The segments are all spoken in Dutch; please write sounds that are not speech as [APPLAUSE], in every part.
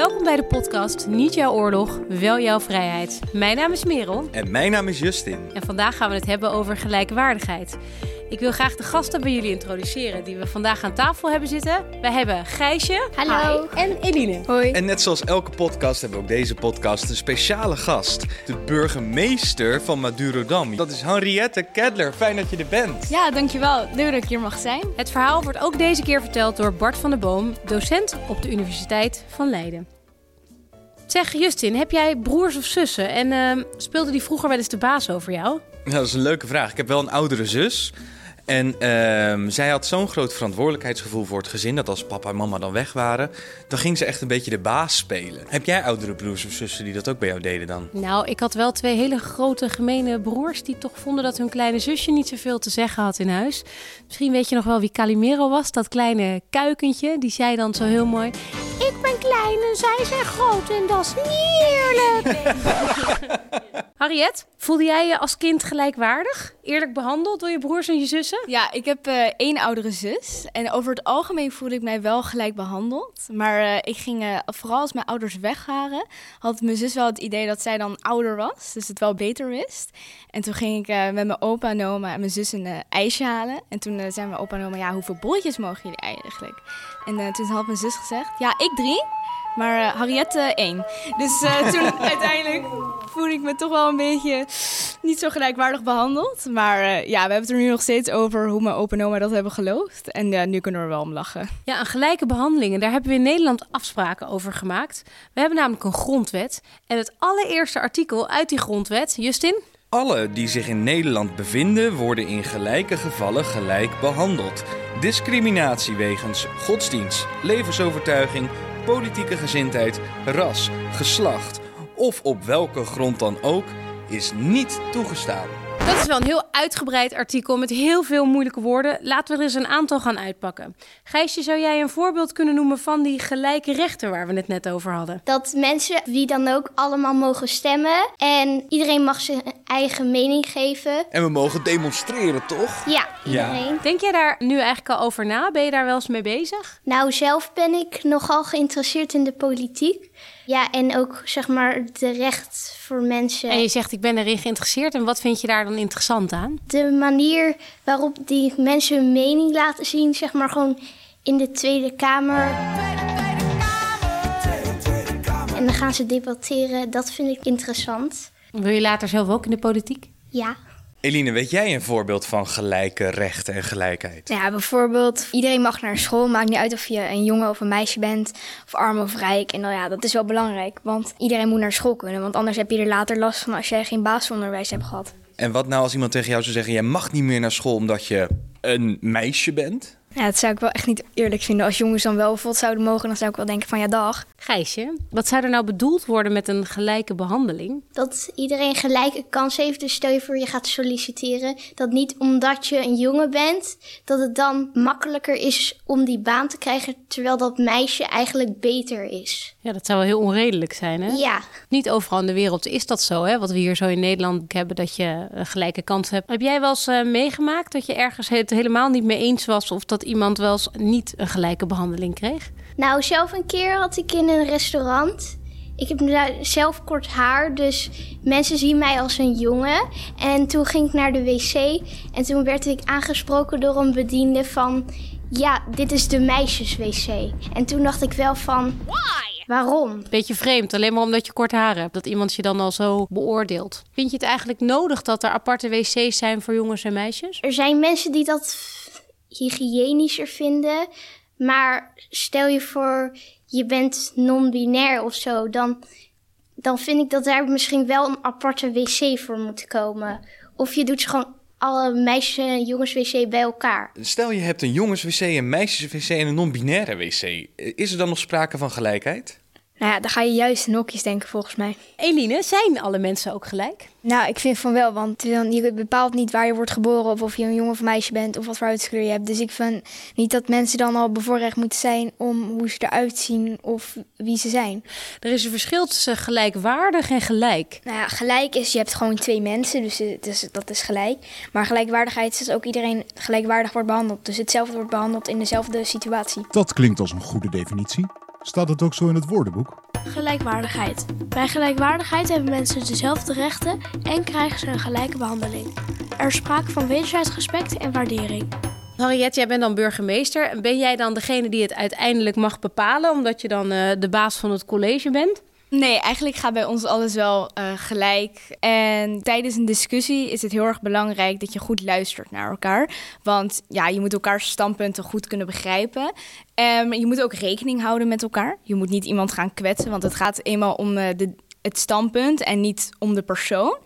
Welkom bij de podcast Niet jouw oorlog, wel jouw vrijheid. Mijn naam is Merel. En mijn naam is Justin. En vandaag gaan we het hebben over gelijkwaardigheid. Ik wil graag de gasten bij jullie introduceren die we vandaag aan tafel hebben zitten. Wij hebben Gijsje. Hallo. Hi, en Eline. Hoi. En net zoals elke podcast hebben we ook deze podcast een speciale gast. De burgemeester van Madurodam. Dat is Henriette Kedler. Fijn dat je er bent. Ja, dankjewel. Leuk dat ik hier mag zijn. Het verhaal wordt ook deze keer verteld door Bart van der Boom, docent op de Universiteit van Leiden. Zeg Justin, heb jij broers of zussen? En uh, speelde die vroeger wel eens de baas over jou? Ja, dat is een leuke vraag. Ik heb wel een oudere zus. En uh, zij had zo'n groot verantwoordelijkheidsgevoel voor het gezin dat als papa en mama dan weg waren, dan ging ze echt een beetje de baas spelen. Heb jij oudere broers of zussen die dat ook bij jou deden dan? Nou, ik had wel twee hele grote gemene broers die toch vonden dat hun kleine zusje niet zoveel te zeggen had in huis. Misschien weet je nog wel wie Calimero was, dat kleine kuikentje. Die zei dan zo heel mooi: Ik ben klein en zij zijn groot en dat is niet eerlijk. [LAUGHS] Harriet, voelde jij je als kind gelijkwaardig? Eerlijk behandeld door je broers en je zussen? Ja, ik heb uh, één oudere zus. En over het algemeen voelde ik mij wel gelijk behandeld. Maar uh, ik ging, uh, vooral als mijn ouders weg waren, had mijn zus wel het idee dat zij dan ouder was. Dus het wel beter wist. En toen ging ik met mijn opa en oma en mijn zus een ijsje halen. En toen zei mijn opa en oma, ja, hoeveel bolletjes mogen jullie eigenlijk? En toen had mijn zus gezegd, ja, ik drie. Maar uh, Harriette één. Dus uh, [LAUGHS] toen uiteindelijk voelde ik me toch wel een beetje niet zo gelijkwaardig behandeld. Maar ja, we hebben het er nu nog steeds over hoe mijn opa en oma dat hebben geloofd. En nu kunnen we er wel om lachen. Ja, aan gelijke behandelingen, daar hebben we in Nederland afspraken over gemaakt. We hebben namelijk een grondwet. En het allereerste artikel uit die grondwet, Justin? Alle die zich in Nederland bevinden, worden in gelijke gevallen gelijk behandeld. Discriminatie wegens godsdienst, levensovertuiging, politieke gezindheid, ras, geslacht of op welke grond dan ook is niet toegestaan. Dat is wel een heel uitgebreid artikel met heel veel moeilijke woorden. Laten we er eens een aantal gaan uitpakken. Gijsje, zou jij een voorbeeld kunnen noemen van die gelijke rechten waar we het net over hadden? Dat mensen, wie dan ook, allemaal mogen stemmen. En iedereen mag zijn eigen mening geven. En we mogen demonstreren, toch? Ja, iedereen. Ja. Denk jij daar nu eigenlijk al over na? Ben je daar wel eens mee bezig? Nou, zelf ben ik nogal geïnteresseerd in de politiek. Ja, en ook zeg maar de recht voor mensen. En je zegt ik ben erin geïnteresseerd. En wat vind je daar dan interessant aan? De manier waarop die mensen hun mening laten zien, zeg maar gewoon in de Tweede Kamer. En dan gaan ze debatteren. Dat vind ik interessant. Wil je later zelf ook in de politiek? Ja. Eline, weet jij een voorbeeld van gelijke rechten en gelijkheid? Ja, bijvoorbeeld iedereen mag naar school. Maakt niet uit of je een jongen of een meisje bent, of arm of rijk. En nou ja, dat is wel belangrijk, want iedereen moet naar school kunnen. Want anders heb je er later last van als jij geen basisonderwijs hebt gehad. En wat nou als iemand tegen jou zou zeggen, jij mag niet meer naar school omdat je een meisje bent? Ja, dat zou ik wel echt niet eerlijk vinden. Als jongens dan wel bijvoorbeeld zouden mogen, dan zou ik wel denken van ja, dag. Gijsje, wat zou er nou bedoeld worden met een gelijke behandeling? Dat iedereen gelijke kans heeft. Dus stel je voor je gaat solliciteren. Dat niet omdat je een jongen bent, dat het dan makkelijker is om die baan te krijgen. Terwijl dat meisje eigenlijk beter is. Ja, dat zou wel heel onredelijk zijn, hè? Ja. Niet overal in de wereld is dat zo, hè? Wat we hier zo in Nederland hebben, dat je een gelijke kans hebt. Heb jij wel eens uh, meegemaakt dat je ergens het helemaal niet mee eens was... of dat iemand wel eens niet een gelijke behandeling kreeg? Nou, zelf een keer had ik in een restaurant... Ik heb zelf kort haar, dus mensen zien mij als een jongen. En toen ging ik naar de wc en toen werd ik aangesproken door een bediende van... Ja, dit is de meisjes-wc. En toen dacht ik wel van... Why? Waarom? Beetje vreemd, alleen maar omdat je kort haar hebt. Dat iemand je dan al zo beoordeelt. Vind je het eigenlijk nodig dat er aparte wc's zijn voor jongens en meisjes? Er zijn mensen die dat hygiënischer vinden. Maar stel je voor, je bent non-binair of zo, dan, dan vind ik dat daar misschien wel een aparte wc voor moet komen. Of je doet ze gewoon alle meisjes- en jongenswc bij elkaar. Stel je hebt een jongenswc, een meisjeswc en een non-binaire wc. Is er dan nog sprake van gelijkheid? Nou ja, dan ga je juist in hokjes denken volgens mij. Eline, zijn alle mensen ook gelijk? Nou, ik vind van wel, want je bepaalt niet waar je wordt geboren... of of je een jongen of een meisje bent of wat voor huidskleur je hebt. Dus ik vind niet dat mensen dan al bevoorrecht moeten zijn... om hoe ze eruit zien of wie ze zijn. Er is een verschil tussen gelijkwaardig en gelijk. Nou ja, gelijk is, je hebt gewoon twee mensen, dus, dus dat is gelijk. Maar gelijkwaardigheid is ook iedereen gelijkwaardig wordt behandeld. Dus hetzelfde wordt behandeld in dezelfde situatie. Dat klinkt als een goede definitie. Staat het ook zo in het woordenboek? Gelijkwaardigheid. Bij gelijkwaardigheid hebben mensen dezelfde rechten en krijgen ze een gelijke behandeling. Er is sprake van wederzijds respect en waardering. Harriet, jij bent dan burgemeester. Ben jij dan degene die het uiteindelijk mag bepalen, omdat je dan uh, de baas van het college bent? Nee, eigenlijk gaat bij ons alles wel uh, gelijk. En tijdens een discussie is het heel erg belangrijk dat je goed luistert naar elkaar. Want ja, je moet elkaars standpunten goed kunnen begrijpen. En je moet ook rekening houden met elkaar. Je moet niet iemand gaan kwetsen, want het gaat eenmaal om uh, de, het standpunt en niet om de persoon.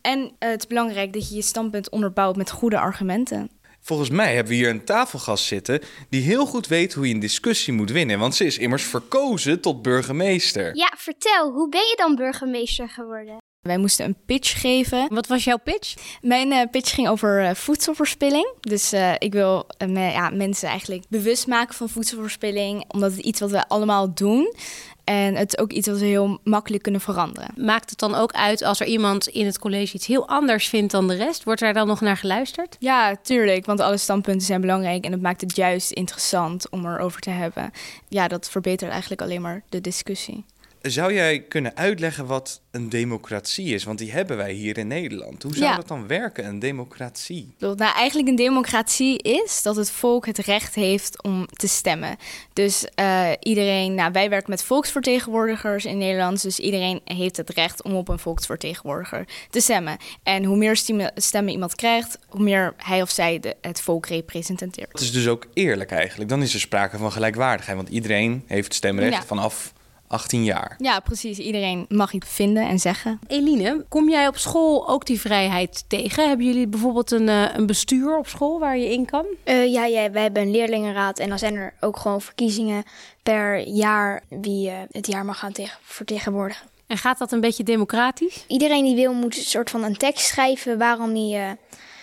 En uh, het is belangrijk dat je je standpunt onderbouwt met goede argumenten. Volgens mij hebben we hier een tafelgast zitten die heel goed weet hoe je een discussie moet winnen. Want ze is immers verkozen tot burgemeester. Ja, vertel, hoe ben je dan burgemeester geworden? Wij moesten een pitch geven. Wat was jouw pitch? Mijn uh, pitch ging over uh, voedselverspilling. Dus uh, ik wil ja, mensen eigenlijk bewust maken van voedselverspilling. Omdat het iets wat we allemaal doen. En het is ook iets wat we heel makkelijk kunnen veranderen. Maakt het dan ook uit als er iemand in het college iets heel anders vindt dan de rest? Wordt daar dan nog naar geluisterd? Ja, tuurlijk. Want alle standpunten zijn belangrijk en het maakt het juist interessant om erover te hebben. Ja, dat verbetert eigenlijk alleen maar de discussie. Zou jij kunnen uitleggen wat een democratie is? Want die hebben wij hier in Nederland. Hoe zou Ja. dat dan werken, een democratie? Nou, eigenlijk een democratie is dat het volk het recht heeft om te stemmen. Dus eh, iedereen, nou, wij werken met volksvertegenwoordigers in Nederland, dus iedereen heeft het recht om op een volksvertegenwoordiger te stemmen. En hoe meer stemmen, stemmen iemand krijgt, hoe meer hij of zij de, het volk representeert. Het is dus ook eerlijk eigenlijk. Dan is er sprake van gelijkwaardigheid. Want iedereen heeft stemrecht Ja. vanaf 18 jaar. Ja, precies. Iedereen mag iets vinden en zeggen. Eline, kom jij op school ook die vrijheid tegen? Hebben jullie bijvoorbeeld een, eh, een bestuur op school waar je in kan? Eh, ja, ja, wij hebben een leerlingenraad en dan zijn er ook gewoon verkiezingen per jaar wie eh, het jaar mag gaan tegen- vertegenwoordigen. En gaat dat een beetje democratisch? Iedereen die wil moet een soort van een tekst schrijven waarom die eh,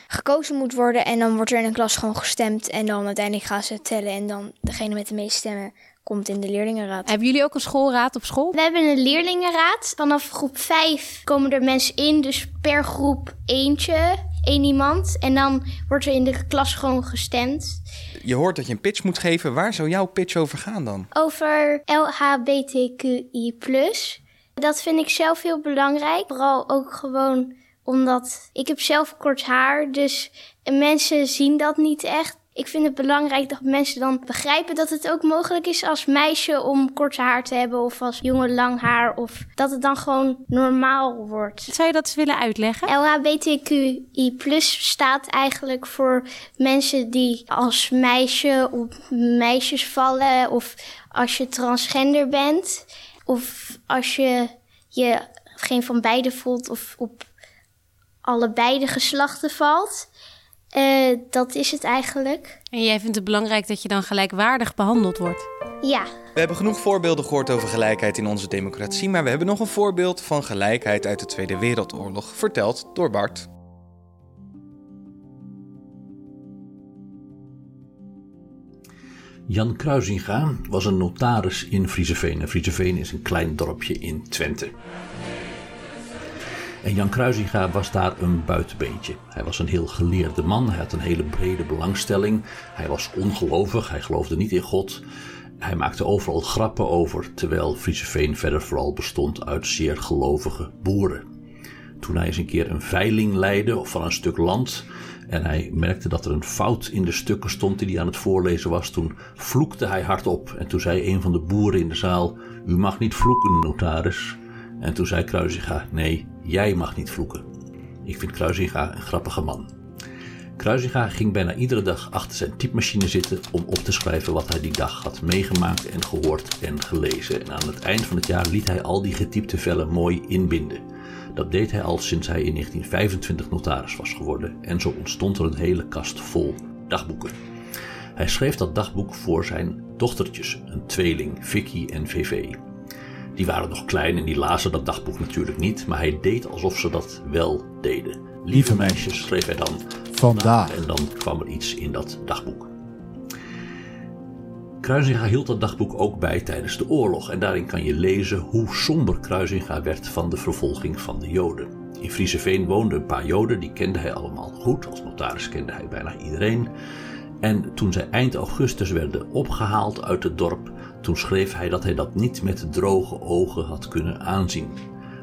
gekozen moet worden. En dan wordt er in een klas gewoon gestemd en dan uiteindelijk gaan ze tellen en dan degene met de meeste stemmen komt in de leerlingenraad. Hebben jullie ook een schoolraad op school? We hebben een leerlingenraad. Vanaf groep 5 komen er mensen in, dus per groep eentje, één iemand. En dan wordt er in de klas gewoon gestemd. Je hoort dat je een pitch moet geven. Waar zou jouw pitch over gaan dan? Over LHBTQI+. Dat vind ik zelf heel belangrijk. Vooral ook gewoon omdat ik heb zelf kort haar, dus mensen zien dat niet echt. Ik vind het belangrijk dat mensen dan begrijpen dat het ook mogelijk is als meisje om kort haar te hebben of als jongen lang haar of dat het dan gewoon normaal wordt. Zou je dat eens willen uitleggen? LHBTQI staat eigenlijk voor mensen die als meisje op meisjes vallen of als je transgender bent of als je je geen van beide voelt of op allebei de geslachten valt. Eh, dat is het eigenlijk. En jij vindt het belangrijk dat je dan gelijkwaardig behandeld wordt. Ja. We hebben genoeg voorbeelden gehoord over gelijkheid in onze democratie, maar we hebben nog een voorbeeld van gelijkheid uit de Tweede Wereldoorlog, verteld door Bart. Jan Kruisinga was een notaris in Frieseveen. En Frieseveen is een klein dorpje in Twente. En Jan Kruisinga was daar een buitenbeentje. Hij was een heel geleerde man, hij had een hele brede belangstelling. Hij was ongelovig, hij geloofde niet in God. Hij maakte overal grappen over, terwijl Frieseveen verder vooral bestond uit zeer gelovige boeren. Toen hij eens een keer een veiling leidde van een stuk land en hij merkte dat er een fout in de stukken stond die hij aan het voorlezen was, toen vloekte hij hardop. En toen zei een van de boeren in de zaal: U mag niet vloeken, notaris. En toen zei Kruisinga: Nee, jij mag niet vloeken. Ik vind Kruisinga een grappige man. Kruisinga ging bijna iedere dag achter zijn typemachine zitten om op te schrijven wat hij die dag had meegemaakt en gehoord en gelezen. En aan het eind van het jaar liet hij al die getypte vellen mooi inbinden. Dat deed hij al sinds hij in 1925 notaris was geworden en zo ontstond er een hele kast vol dagboeken. Hij schreef dat dagboek voor zijn dochtertjes, een tweeling, Vicky en VV. Die waren nog klein en die lazen dat dagboek natuurlijk niet, maar hij deed alsof ze dat wel deden. Lieve meisjes, schreef hij dan. Vandaag. En dan kwam er iets in dat dagboek. Kruisinga hield dat dagboek ook bij tijdens de oorlog en daarin kan je lezen hoe somber Kruisinga werd van de vervolging van de Joden. In Frieseveen woonden een paar Joden, die kende hij allemaal goed. Als notaris kende hij bijna iedereen. En toen zij eind augustus werden opgehaald uit het dorp, toen schreef hij dat hij dat niet met droge ogen had kunnen aanzien.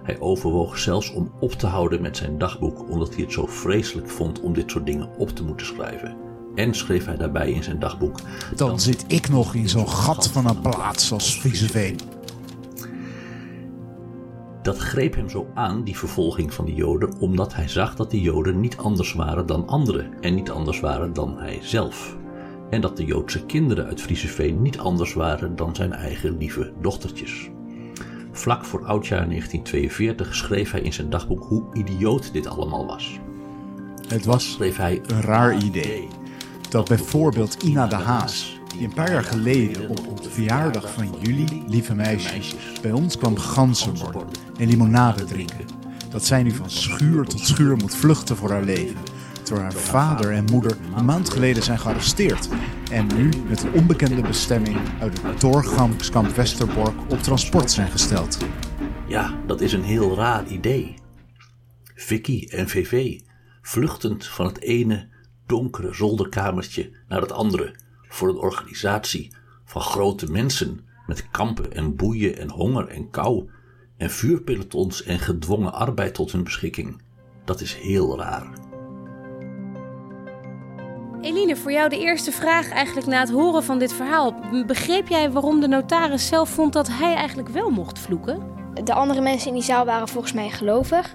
Hij overwoog zelfs om op te houden met zijn dagboek, omdat hij het zo vreselijk vond om dit soort dingen op te moeten schrijven. En schreef hij daarbij in zijn dagboek: Dan zit ik nog in zo'n gat van een plaats als Frieseveen. Dat greep hem zo aan, die vervolging van de Joden, omdat hij zag dat de Joden niet anders waren dan anderen en niet anders waren dan hij zelf. En dat de Joodse kinderen uit Frieseveen niet anders waren dan zijn eigen lieve dochtertjes. Vlak voor oudjaar 1942 schreef hij in zijn dagboek hoe idioot dit allemaal was. Het was Schreef hij een raar idee dat bijvoorbeeld Ina de Haas, die een paar jaar geleden op de verjaardag van jullie, lieve meisjes, bij ons kwam ganzen worden en limonade drinken, dat zij nu van schuur tot schuur moet vluchten voor haar leven. Terwijl haar vader en moeder een maand geleden zijn gearresteerd en nu met een onbekende bestemming uit het doorgangskamp Westerbork op transport zijn gesteld. Ja, dat is een heel raar idee. Vicky en VV, vluchtend van het ene donkere zolderkamertje naar het andere voor een organisatie van grote mensen met kampen en boeien en honger en kou en vuurpelotons en gedwongen arbeid tot hun beschikking. Dat is heel raar. Eline, voor jou de eerste vraag eigenlijk na het horen van dit verhaal. Begreep jij waarom de notaris zelf vond dat hij eigenlijk wel mocht vloeken? De andere mensen in die zaal waren volgens mij gelovig.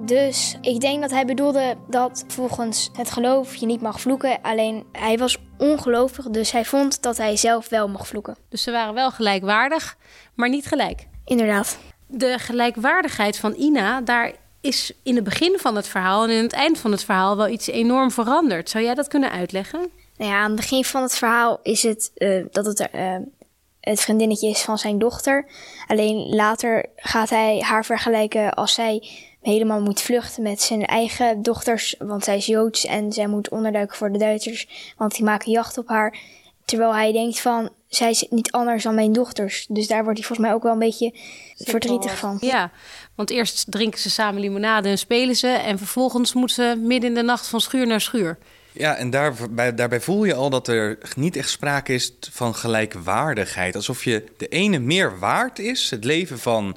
Dus ik denk dat hij bedoelde dat volgens het geloof je niet mag vloeken. Alleen hij was ongelovig, dus hij vond dat hij zelf wel mocht vloeken. Dus ze waren wel gelijkwaardig, maar niet gelijk. Inderdaad. De gelijkwaardigheid van Ina, daar is in het begin van het verhaal en in het eind van het verhaal wel iets enorm veranderd. Zou jij dat kunnen uitleggen? Nou ja, aan het begin van het verhaal is het eh, dat het eh, het vriendinnetje is van zijn dochter. Alleen later gaat hij haar vergelijken als zij helemaal moet vluchten met zijn eigen dochters, want zij is Joods en zij moet onderduiken voor de Duitsers, want die maken jacht op haar. Terwijl hij denkt van, zij is niet anders dan mijn dochters. Dus daar wordt hij volgens mij ook wel een beetje verdrietig van. Ja, want eerst drinken ze samen limonade en spelen ze. En vervolgens moeten ze midden in de nacht van schuur naar schuur. Ja, en daar, bij, daarbij voel je al dat er niet echt sprake is van gelijkwaardigheid. Alsof je de ene meer waard is, het leven van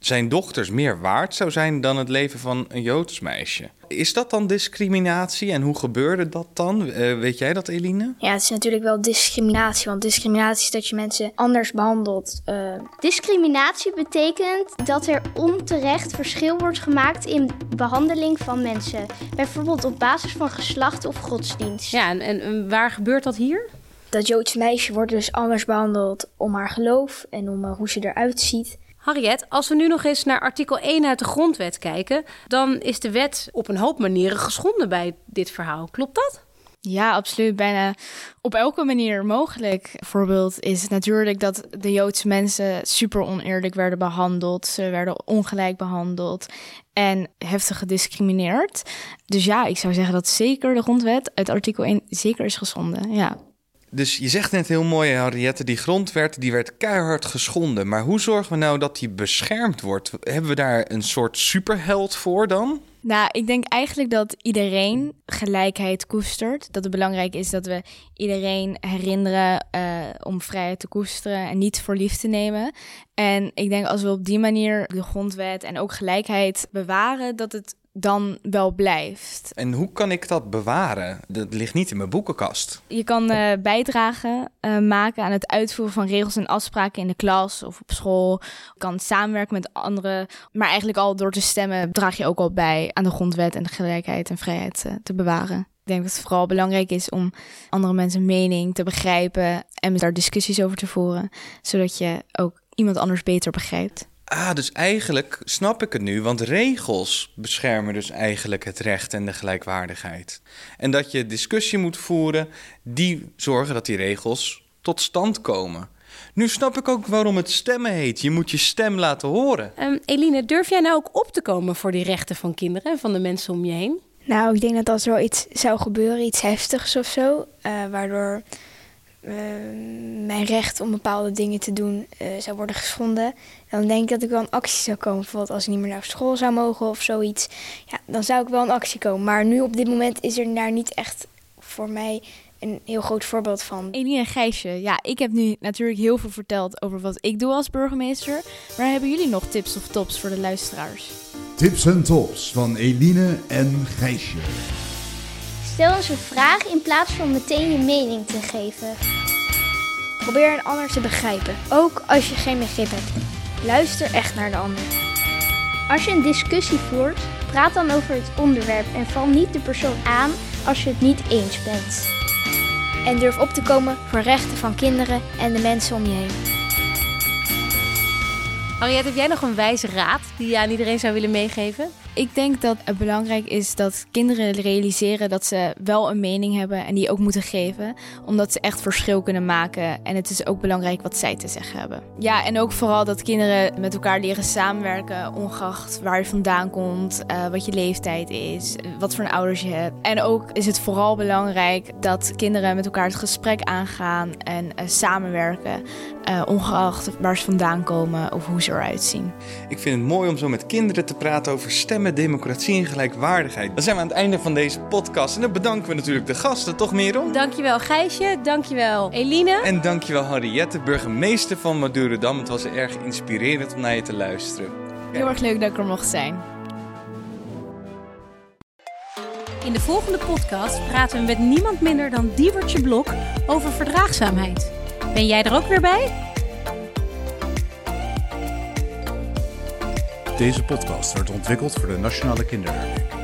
zijn dochters meer waard zou zijn dan het leven van een Joods meisje. Is dat dan discriminatie en hoe gebeurde dat dan? Eh, weet jij dat, Eline? Ja, het is natuurlijk wel discriminatie, want discriminatie is dat je mensen anders behandelt. Uh, Discriminatie betekent dat er onterecht verschil wordt gemaakt in behandeling van mensen. Bijvoorbeeld op basis van geslacht of godsdienst. Ja, en, en, en waar gebeurt dat hier? dat Joodse meisje wordt dus anders behandeld om haar geloof en om uh, hoe ze eruit ziet. Harriet, als we nu nog eens naar artikel 1 uit de grondwet kijken, dan is de wet op een hoop manieren geschonden bij dit verhaal. Klopt dat? Ja, absoluut. Bijna op elke manier mogelijk. Voorbeeld is natuurlijk dat de Joodse mensen super oneerlijk werden behandeld. Ze werden ongelijk behandeld en heftig gediscrimineerd. Dus ja, ik zou zeggen dat zeker de grondwet uit artikel 1 zeker is geschonden. Ja. Dus je zegt net heel mooi, Henriette, die grondwet die werd keihard geschonden. Maar hoe zorgen we nou dat die beschermd wordt? Hebben we daar een soort superheld voor dan? Nou, ik denk eigenlijk dat iedereen gelijkheid koestert. Dat het belangrijk is dat we iedereen herinneren uh, om vrijheid te koesteren en niet voor lief te nemen. En ik denk als we op die manier de grondwet en ook gelijkheid bewaren, dat het dan wel blijft. En hoe kan ik dat bewaren? Dat ligt niet in mijn boekenkast. Je kan uh, bijdragen uh, maken aan het uitvoeren van regels en afspraken in de klas of op school. Je kan samenwerken met anderen. Maar eigenlijk al door te stemmen draag je ook al bij aan de grondwet en de gelijkheid en vrijheid uh, te bewaren. Ik denk dat het vooral belangrijk is om andere mensen mening te begrijpen en daar discussies over te voeren, zodat je ook iemand anders beter begrijpt. Ah, dus eigenlijk snap ik het nu, want regels beschermen dus eigenlijk het recht en de gelijkwaardigheid. En dat je discussie moet voeren die zorgen dat die regels tot stand komen. Nu snap ik ook waarom het stemmen heet. Je moet je stem laten horen. Um, Eline, durf jij nou ook op te komen voor die rechten van kinderen en van de mensen om je heen? Nou, ik denk dat als er wel iets zou gebeuren, iets heftigs of zo, uh, waardoor uh, mijn recht om bepaalde dingen te doen uh, zou worden geschonden, dan denk ik dat ik wel een actie zou komen. Bijvoorbeeld als ik niet meer naar school zou mogen of zoiets. Ja, dan zou ik wel een actie komen. Maar nu op dit moment is er daar niet echt voor mij een heel groot voorbeeld van. Eline en Gijsje, ja, ik heb nu natuurlijk heel veel verteld over wat ik doe als burgemeester. Maar hebben jullie nog tips of tops voor de luisteraars? Tips en tops van Eline en Gijsje. Stel eens een vraag in plaats van meteen je mening te geven. Probeer een ander te begrijpen, ook als je geen begrip hebt. Luister echt naar de ander. Als je een discussie voert, praat dan over het onderwerp en val niet de persoon aan als je het niet eens bent. En durf op te komen voor rechten van kinderen en de mensen om je heen. Henriette, heb jij nog een wijze raad die je aan iedereen zou willen meegeven? Ik denk dat het belangrijk is dat kinderen realiseren dat ze wel een mening hebben en die ook moeten geven, omdat ze echt verschil kunnen maken. En het is ook belangrijk wat zij te zeggen hebben. Ja, en ook vooral dat kinderen met elkaar leren samenwerken, ongeacht waar je vandaan komt, uh, wat je leeftijd is, wat voor een ouders je hebt. En ook is het vooral belangrijk dat kinderen met elkaar het gesprek aangaan en uh, samenwerken, uh, ongeacht waar ze vandaan komen of hoe ze eruit zien. Ik vind het mooi om zo met kinderen te praten over stemmen democratie en gelijkwaardigheid. Dan zijn we aan het einde van deze podcast. En dan bedanken we natuurlijk de gasten, toch Merel? Dankjewel Gijsje, dankjewel Eline. En dankjewel Henriette, burgemeester van Madurodam. Het was erg inspirerend om naar je te luisteren. Heel erg leuk dat ik er mocht zijn. In de volgende podcast praten we met niemand minder dan Diewertje Blok over verdraagzaamheid. Ben jij er ook weer bij? Deze podcast wordt ontwikkeld voor de Nationale Kinderherdenking.